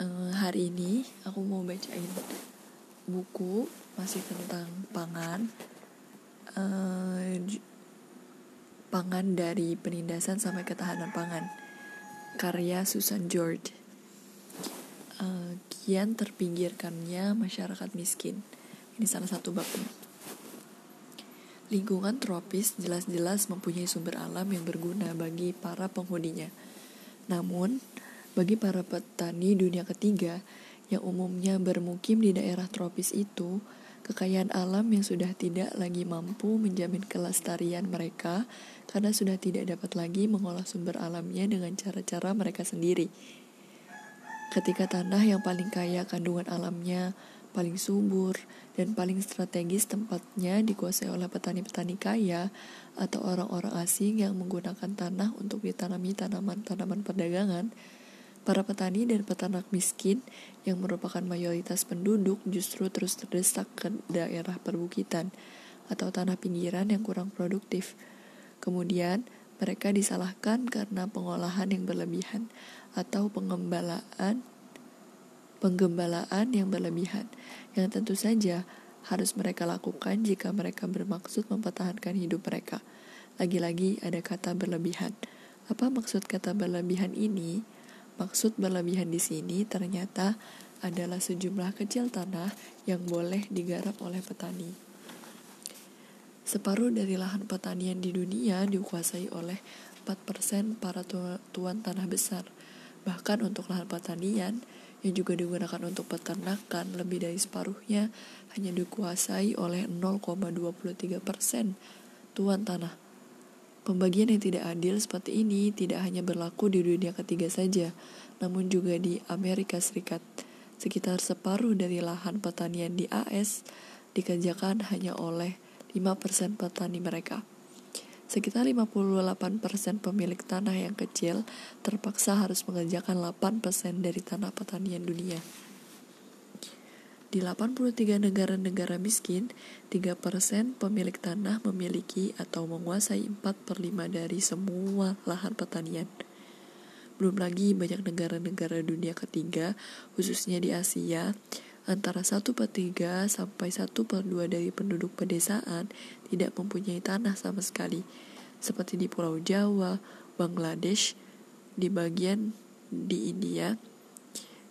uh, hari ini aku mau bacain buku masih tentang pangan. Uh, pangan dari penindasan sampai ketahanan pangan. Karya Susan George. Uh, kian terpinggirkannya masyarakat miskin. Ini salah satu babnya Lingkungan tropis jelas-jelas mempunyai sumber alam yang berguna bagi para penghuninya. Namun, bagi para petani dunia ketiga yang umumnya bermukim di daerah tropis itu, kekayaan alam yang sudah tidak lagi mampu menjamin kelestarian mereka karena sudah tidak dapat lagi mengolah sumber alamnya dengan cara-cara mereka sendiri. Ketika tanah yang paling kaya kandungan alamnya, paling subur, dan paling strategis tempatnya dikuasai oleh petani-petani kaya atau orang-orang asing yang menggunakan tanah untuk ditanami tanaman-tanaman perdagangan, Para petani dan peternak miskin yang merupakan mayoritas penduduk justru terus terdesak ke daerah perbukitan atau tanah pinggiran yang kurang produktif. Kemudian, mereka disalahkan karena pengolahan yang berlebihan atau pengembalaan penggembalaan yang berlebihan yang tentu saja harus mereka lakukan jika mereka bermaksud mempertahankan hidup mereka. Lagi-lagi ada kata berlebihan. Apa maksud kata berlebihan ini? Maksud berlebihan di sini ternyata adalah sejumlah kecil tanah yang boleh digarap oleh petani. Separuh dari lahan pertanian di dunia dikuasai oleh 4% para tuan tanah besar. Bahkan untuk lahan pertanian yang juga digunakan untuk peternakan lebih dari separuhnya hanya dikuasai oleh 0,23% tuan tanah. Pembagian yang tidak adil seperti ini tidak hanya berlaku di dunia ketiga saja, namun juga di Amerika Serikat. Sekitar separuh dari lahan pertanian di AS dikerjakan hanya oleh 5% petani mereka. Sekitar 58% pemilik tanah yang kecil terpaksa harus mengerjakan 8% dari tanah pertanian dunia. Di 83 negara-negara miskin, 3% pemilik tanah memiliki atau menguasai 4 per 5 dari semua lahan pertanian. Belum lagi banyak negara-negara dunia ketiga, khususnya di Asia, antara 1 per 3 sampai 1 per 2 dari penduduk pedesaan tidak mempunyai tanah sama sekali, seperti di Pulau Jawa, Bangladesh, di bagian di India,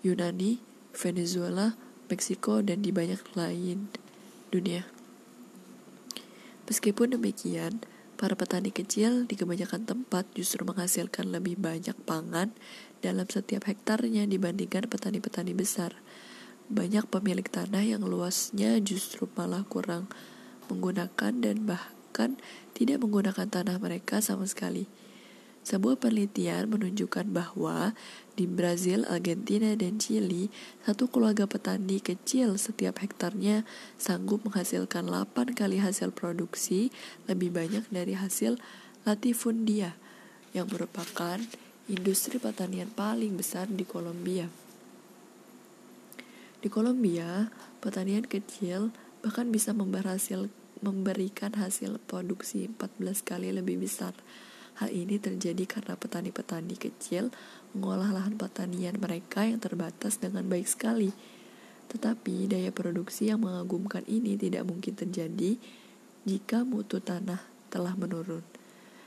Yunani, Venezuela, Meksiko, dan di banyak lain dunia. Meskipun demikian, para petani kecil di kebanyakan tempat justru menghasilkan lebih banyak pangan dalam setiap hektarnya dibandingkan petani-petani besar. Banyak pemilik tanah yang luasnya justru malah kurang menggunakan dan bahkan tidak menggunakan tanah mereka sama sekali. Sebuah penelitian menunjukkan bahwa di Brazil, Argentina, dan Chili, satu keluarga petani kecil setiap hektarnya sanggup menghasilkan 8 kali hasil produksi lebih banyak dari hasil latifundia yang merupakan industri pertanian paling besar di Kolombia. Di Kolombia, pertanian kecil bahkan bisa memberikan hasil produksi 14 kali lebih besar Hal ini terjadi karena petani-petani kecil mengolah lahan pertanian mereka yang terbatas dengan baik sekali. Tetapi daya produksi yang mengagumkan ini tidak mungkin terjadi jika mutu tanah telah menurun.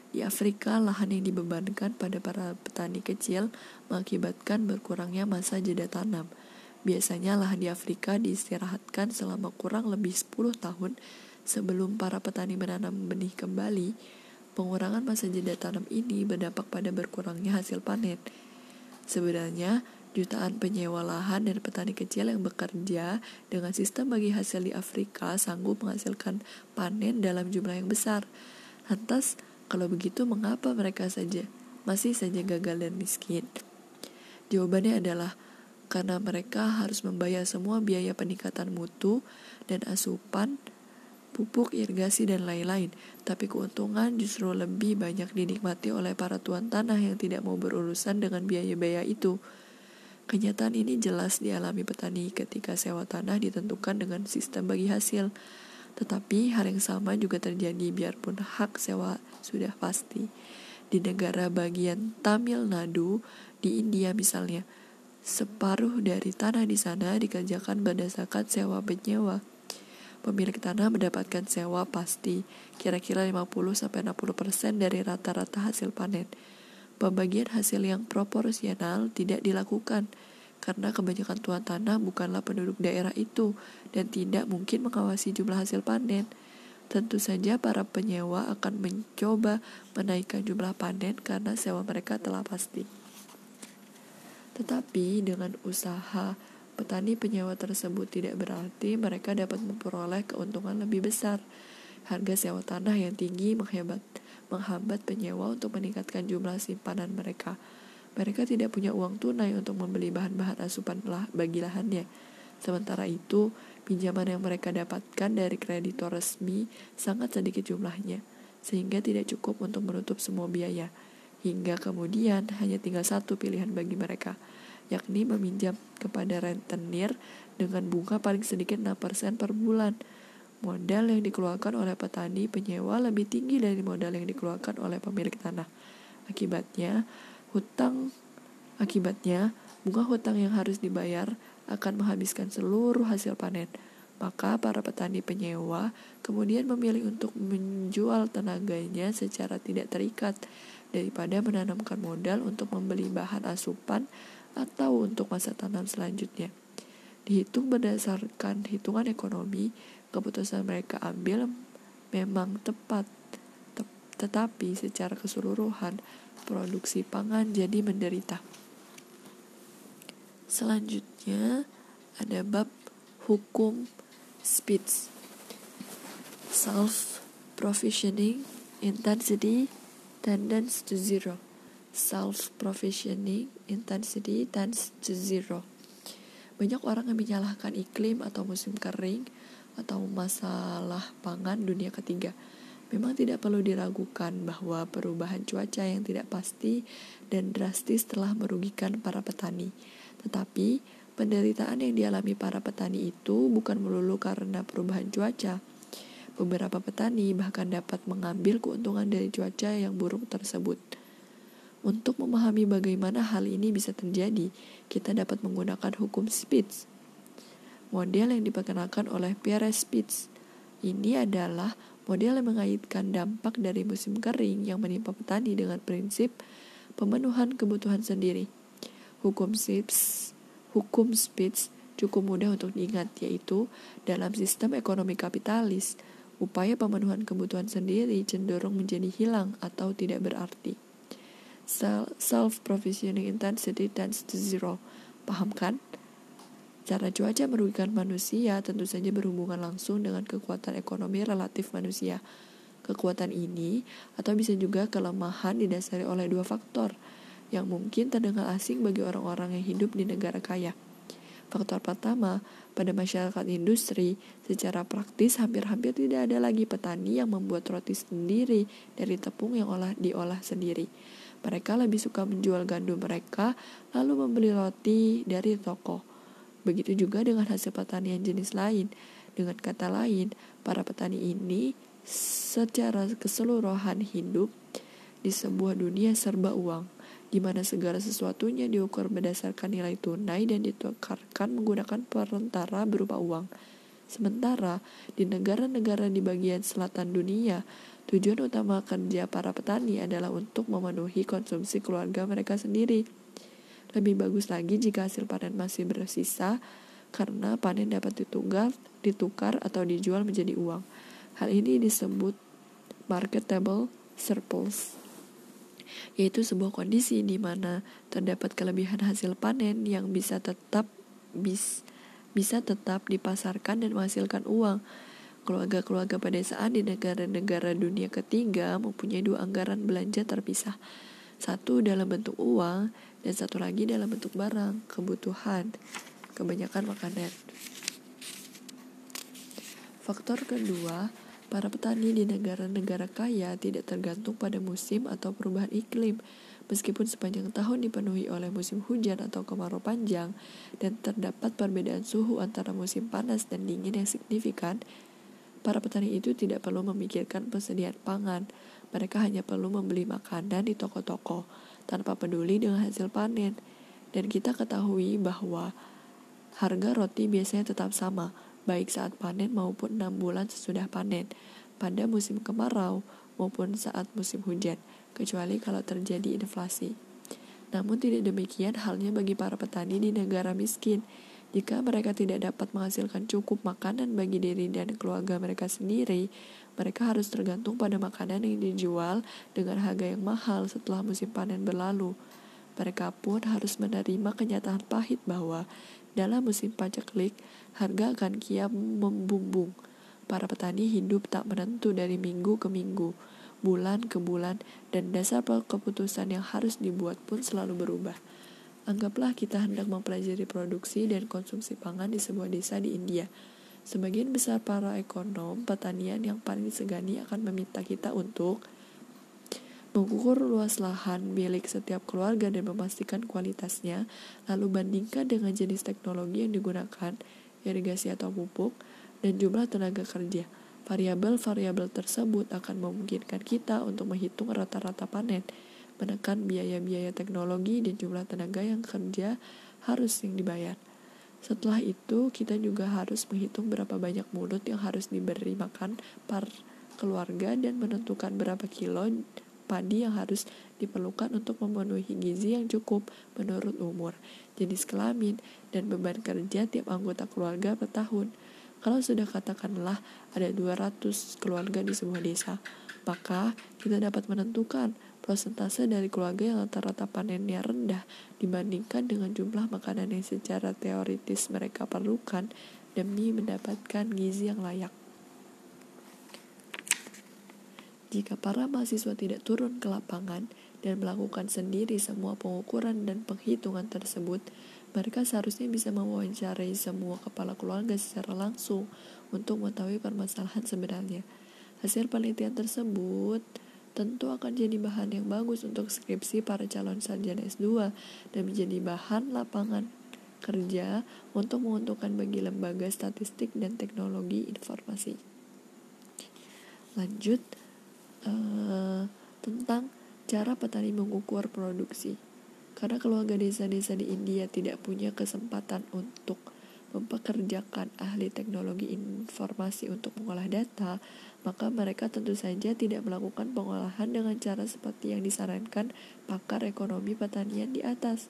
Di Afrika, lahan yang dibebankan pada para petani kecil mengakibatkan berkurangnya masa jeda tanam. Biasanya lahan di Afrika diistirahatkan selama kurang lebih 10 tahun sebelum para petani menanam benih kembali Pengurangan masa jeda tanam ini berdampak pada berkurangnya hasil panen. Sebenarnya, jutaan penyewa lahan dan petani kecil yang bekerja dengan sistem bagi hasil di Afrika sanggup menghasilkan panen dalam jumlah yang besar. Lantas, kalau begitu mengapa mereka saja masih saja gagal dan miskin? Jawabannya adalah karena mereka harus membayar semua biaya peningkatan mutu dan asupan pupuk, irigasi, dan lain-lain. Tapi keuntungan justru lebih banyak dinikmati oleh para tuan tanah yang tidak mau berurusan dengan biaya-biaya itu. Kenyataan ini jelas dialami petani ketika sewa tanah ditentukan dengan sistem bagi hasil. Tetapi hal yang sama juga terjadi biarpun hak sewa sudah pasti. Di negara bagian Tamil Nadu, di India misalnya, Separuh dari tanah di sana dikerjakan berdasarkan sewa menyewa. Pemilik tanah mendapatkan sewa pasti, kira-kira 50-60% dari rata-rata hasil panen. Pembagian hasil yang proporsional tidak dilakukan, karena kebanyakan tuan tanah bukanlah penduduk daerah itu dan tidak mungkin mengawasi jumlah hasil panen. Tentu saja para penyewa akan mencoba menaikkan jumlah panen karena sewa mereka telah pasti. Tetapi dengan usaha petani penyewa tersebut tidak berarti mereka dapat memperoleh keuntungan lebih besar. Harga sewa tanah yang tinggi menghebat, menghambat penyewa untuk meningkatkan jumlah simpanan mereka. Mereka tidak punya uang tunai untuk membeli bahan-bahan asupan lah bagi lahannya. Sementara itu, Pinjaman yang mereka dapatkan dari kreditor resmi sangat sedikit jumlahnya, sehingga tidak cukup untuk menutup semua biaya. Hingga kemudian hanya tinggal satu pilihan bagi mereka, yakni meminjam kepada rentenir dengan bunga paling sedikit 6% per bulan. Modal yang dikeluarkan oleh petani penyewa lebih tinggi dari modal yang dikeluarkan oleh pemilik tanah. Akibatnya, hutang akibatnya bunga hutang yang harus dibayar akan menghabiskan seluruh hasil panen. Maka para petani penyewa kemudian memilih untuk menjual tenaganya secara tidak terikat daripada menanamkan modal untuk membeli bahan asupan atau untuk masa tanam selanjutnya. Dihitung berdasarkan hitungan ekonomi, keputusan mereka ambil memang tepat, tetapi secara keseluruhan produksi pangan jadi menderita. Selanjutnya ada bab hukum speech. Self provisioning intensity tends to zero. Self provisioning intensity tends to zero. Banyak orang yang menyalahkan iklim atau musim kering atau masalah pangan dunia ketiga. Memang tidak perlu diragukan bahwa perubahan cuaca yang tidak pasti dan drastis telah merugikan para petani tetapi, penderitaan yang dialami para petani itu bukan melulu karena perubahan cuaca. Beberapa petani bahkan dapat mengambil keuntungan dari cuaca yang buruk tersebut. Untuk memahami bagaimana hal ini bisa terjadi, kita dapat menggunakan hukum Spitz. Model yang diperkenalkan oleh Pierre Spitz ini adalah model yang mengaitkan dampak dari musim kering yang menimpa petani dengan prinsip pemenuhan kebutuhan sendiri. Hukum Spitz, hukum Spitz cukup mudah untuk diingat, yaitu dalam sistem ekonomi kapitalis, upaya pemenuhan kebutuhan sendiri cenderung menjadi hilang atau tidak berarti. Self-provisioning intensity tends to zero. Paham kan? Cara cuaca merugikan manusia tentu saja berhubungan langsung dengan kekuatan ekonomi relatif manusia. Kekuatan ini, atau bisa juga kelemahan didasari oleh dua faktor – yang mungkin terdengar asing bagi orang-orang yang hidup di negara kaya. Faktor pertama, pada masyarakat industri, secara praktis hampir-hampir tidak ada lagi petani yang membuat roti sendiri dari tepung yang olah diolah sendiri. Mereka lebih suka menjual gandum mereka, lalu membeli roti dari toko. Begitu juga dengan hasil pertanian jenis lain. Dengan kata lain, para petani ini secara keseluruhan hidup di sebuah dunia serba uang di mana segala sesuatunya diukur berdasarkan nilai tunai dan ditukarkan menggunakan perantara berupa uang. Sementara di negara-negara di bagian selatan dunia, tujuan utama kerja para petani adalah untuk memenuhi konsumsi keluarga mereka sendiri. Lebih bagus lagi jika hasil panen masih bersisa, karena panen dapat ditukar, ditukar atau dijual menjadi uang. Hal ini disebut marketable surplus yaitu sebuah kondisi di mana terdapat kelebihan hasil panen yang bisa tetap bis, bisa tetap dipasarkan dan menghasilkan uang. Keluarga-keluarga pedesaan di negara-negara dunia ketiga mempunyai dua anggaran belanja terpisah. Satu dalam bentuk uang dan satu lagi dalam bentuk barang, kebutuhan, kebanyakan makanan. Faktor kedua, Para petani di negara-negara kaya tidak tergantung pada musim atau perubahan iklim. Meskipun sepanjang tahun dipenuhi oleh musim hujan atau kemarau panjang dan terdapat perbedaan suhu antara musim panas dan dingin yang signifikan, para petani itu tidak perlu memikirkan persediaan pangan. Mereka hanya perlu membeli makanan di toko-toko tanpa peduli dengan hasil panen. Dan kita ketahui bahwa harga roti biasanya tetap sama, baik saat panen maupun enam bulan sesudah panen, pada musim kemarau maupun saat musim hujan, kecuali kalau terjadi inflasi. Namun tidak demikian halnya bagi para petani di negara miskin. Jika mereka tidak dapat menghasilkan cukup makanan bagi diri dan keluarga mereka sendiri, mereka harus tergantung pada makanan yang dijual dengan harga yang mahal setelah musim panen berlalu. Mereka pun harus menerima kenyataan pahit bahwa dalam musim paceklik, harga akan kian membumbung. Para petani hidup tak menentu dari minggu ke minggu, bulan ke bulan, dan dasar keputusan yang harus dibuat pun selalu berubah. Anggaplah kita hendak mempelajari produksi dan konsumsi pangan di sebuah desa di India. Sebagian besar para ekonom pertanian yang paling disegani akan meminta kita untuk mengukur luas lahan milik setiap keluarga dan memastikan kualitasnya, lalu bandingkan dengan jenis teknologi yang digunakan, irigasi atau pupuk, dan jumlah tenaga kerja. Variabel-variabel tersebut akan memungkinkan kita untuk menghitung rata-rata panen menekan biaya-biaya teknologi dan jumlah tenaga yang kerja harus yang dibayar. Setelah itu, kita juga harus menghitung berapa banyak mulut yang harus diberi makan per keluarga dan menentukan berapa kilo padi yang harus diperlukan untuk memenuhi gizi yang cukup menurut umur, jenis kelamin, dan beban kerja tiap anggota keluarga per tahun. Kalau sudah katakanlah ada 200 keluarga di sebuah desa, maka kita dapat menentukan persentase dari keluarga yang rata-rata panennya rendah dibandingkan dengan jumlah makanan yang secara teoritis mereka perlukan demi mendapatkan gizi yang layak. Jika para mahasiswa tidak turun ke lapangan dan melakukan sendiri semua pengukuran dan penghitungan tersebut, mereka seharusnya bisa mewawancarai semua kepala keluarga secara langsung untuk mengetahui permasalahan sebenarnya. Hasil penelitian tersebut tentu akan jadi bahan yang bagus untuk skripsi para calon sarjana S2 dan menjadi bahan lapangan kerja untuk menguntungkan bagi lembaga statistik dan teknologi informasi. Lanjut uh, tentang cara petani mengukur produksi. Karena keluarga desa-desa di India tidak punya kesempatan untuk mempekerjakan ahli teknologi informasi untuk mengolah data, maka mereka tentu saja tidak melakukan pengolahan dengan cara seperti yang disarankan pakar ekonomi pertanian di atas.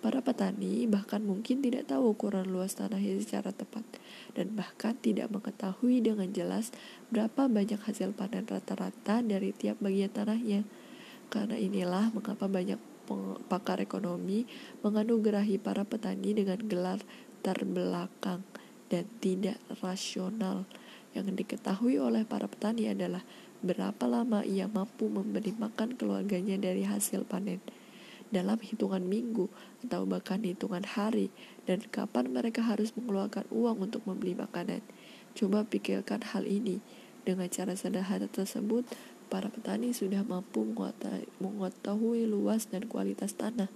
Para petani bahkan mungkin tidak tahu ukuran luas tanahnya secara tepat dan bahkan tidak mengetahui dengan jelas berapa banyak hasil panen rata-rata dari tiap bagian tanahnya. Karena inilah mengapa banyak pakar ekonomi menganugerahi para petani dengan gelar terbelakang dan tidak rasional yang diketahui oleh para petani adalah berapa lama ia mampu memberi makan keluarganya dari hasil panen dalam hitungan minggu atau bahkan hitungan hari dan kapan mereka harus mengeluarkan uang untuk membeli makanan. Coba pikirkan hal ini. Dengan cara sederhana tersebut, para petani sudah mampu mengetahui luas dan kualitas tanah,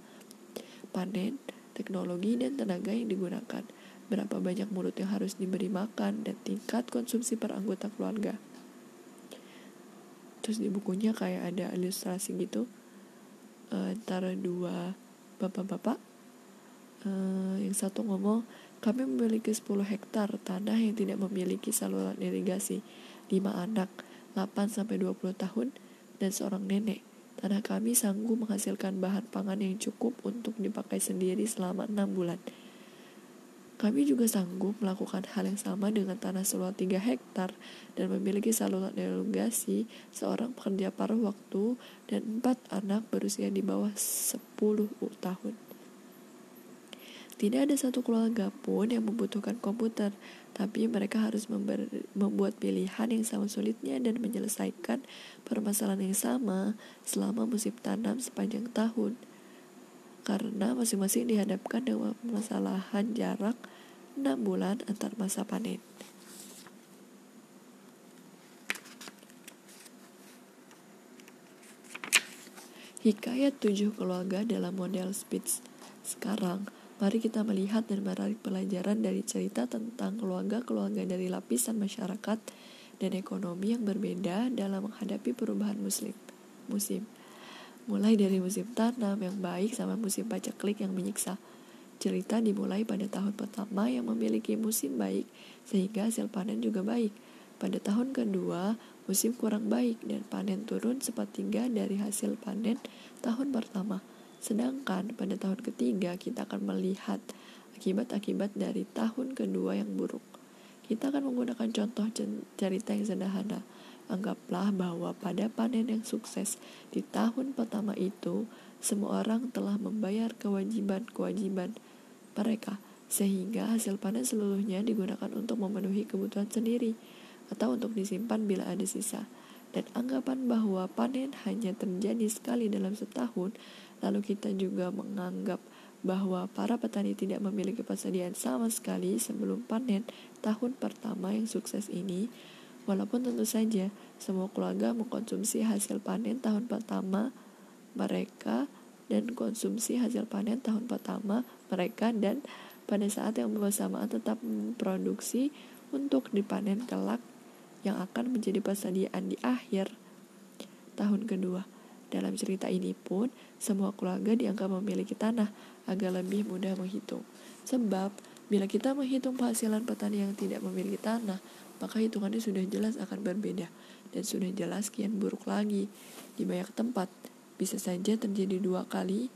panen, teknologi, dan tenaga yang digunakan berapa banyak mulut yang harus diberi makan, dan tingkat konsumsi per anggota keluarga. Terus di bukunya kayak ada ilustrasi gitu uh, antara dua bapak-bapak. Uh, yang satu ngomong, kami memiliki 10 hektar tanah yang tidak memiliki saluran irigasi, 5 anak, 8-20 tahun, dan seorang nenek. Tanah kami sanggup menghasilkan bahan pangan yang cukup untuk dipakai sendiri selama 6 bulan. Kami juga sanggup melakukan hal yang sama dengan tanah seluas 3 hektar dan memiliki saluran irigasi seorang pekerja paruh waktu dan empat anak berusia di bawah 10 tahun. Tidak ada satu keluarga pun yang membutuhkan komputer, tapi mereka harus membuat pilihan yang sama sulitnya dan menyelesaikan permasalahan yang sama selama musim tanam sepanjang tahun karena masing-masing dihadapkan dengan permasalahan jarak 6 bulan antar masa panen. Hikayat tujuh keluarga dalam model Spitz. Sekarang, mari kita melihat dan menarik pelajaran dari cerita tentang keluarga-keluarga dari lapisan masyarakat dan ekonomi yang berbeda dalam menghadapi perubahan muslim, musim. Mulai dari musim tanam yang baik sama musim paceklik yang menyiksa. Cerita dimulai pada tahun pertama yang memiliki musim baik, sehingga hasil panen juga baik. Pada tahun kedua, musim kurang baik dan panen turun sepertiga dari hasil panen tahun pertama. Sedangkan pada tahun ketiga kita akan melihat akibat-akibat dari tahun kedua yang buruk. Kita akan menggunakan contoh cerita yang sederhana. Anggaplah bahwa pada panen yang sukses di tahun pertama itu, semua orang telah membayar kewajiban-kewajiban mereka, sehingga hasil panen seluruhnya digunakan untuk memenuhi kebutuhan sendiri atau untuk disimpan bila ada sisa. Dan anggapan bahwa panen hanya terjadi sekali dalam setahun, lalu kita juga menganggap bahwa para petani tidak memiliki persediaan sama sekali sebelum panen tahun pertama yang sukses ini, Walaupun tentu saja semua keluarga mengkonsumsi hasil panen tahun pertama mereka dan konsumsi hasil panen tahun pertama mereka dan pada saat yang bersamaan tetap memproduksi untuk dipanen kelak yang akan menjadi persediaan di akhir tahun kedua. Dalam cerita ini pun, semua keluarga dianggap memiliki tanah agar lebih mudah menghitung. Sebab, bila kita menghitung penghasilan petani yang tidak memiliki tanah, maka hitungannya sudah jelas akan berbeda dan sudah jelas kian buruk lagi. Di banyak tempat bisa saja terjadi dua kali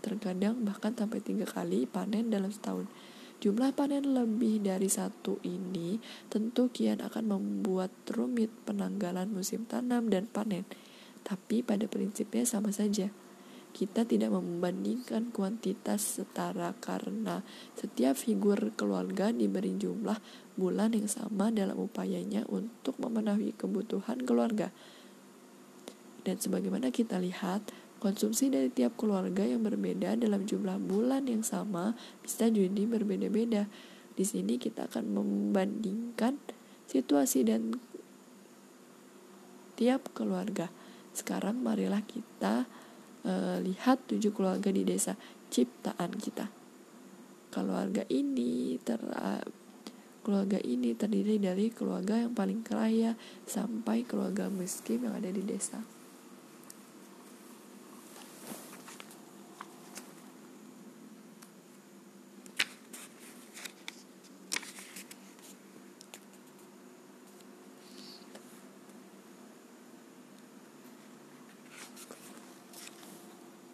terkadang bahkan sampai tiga kali panen dalam setahun. Jumlah panen lebih dari satu ini tentu kian akan membuat rumit penanggalan musim tanam dan panen tapi pada prinsipnya sama saja kita tidak membandingkan kuantitas setara karena setiap figur keluarga diberi jumlah bulan yang sama dalam upayanya untuk memenuhi kebutuhan keluarga. Dan sebagaimana kita lihat, konsumsi dari tiap keluarga yang berbeda dalam jumlah bulan yang sama bisa jadi berbeda-beda. Di sini kita akan membandingkan situasi dan tiap keluarga. Sekarang marilah kita uh, lihat tujuh keluarga di desa ciptaan kita. Keluarga ini ter uh, keluarga ini terdiri dari keluarga yang paling kaya sampai keluarga miskin yang ada di desa.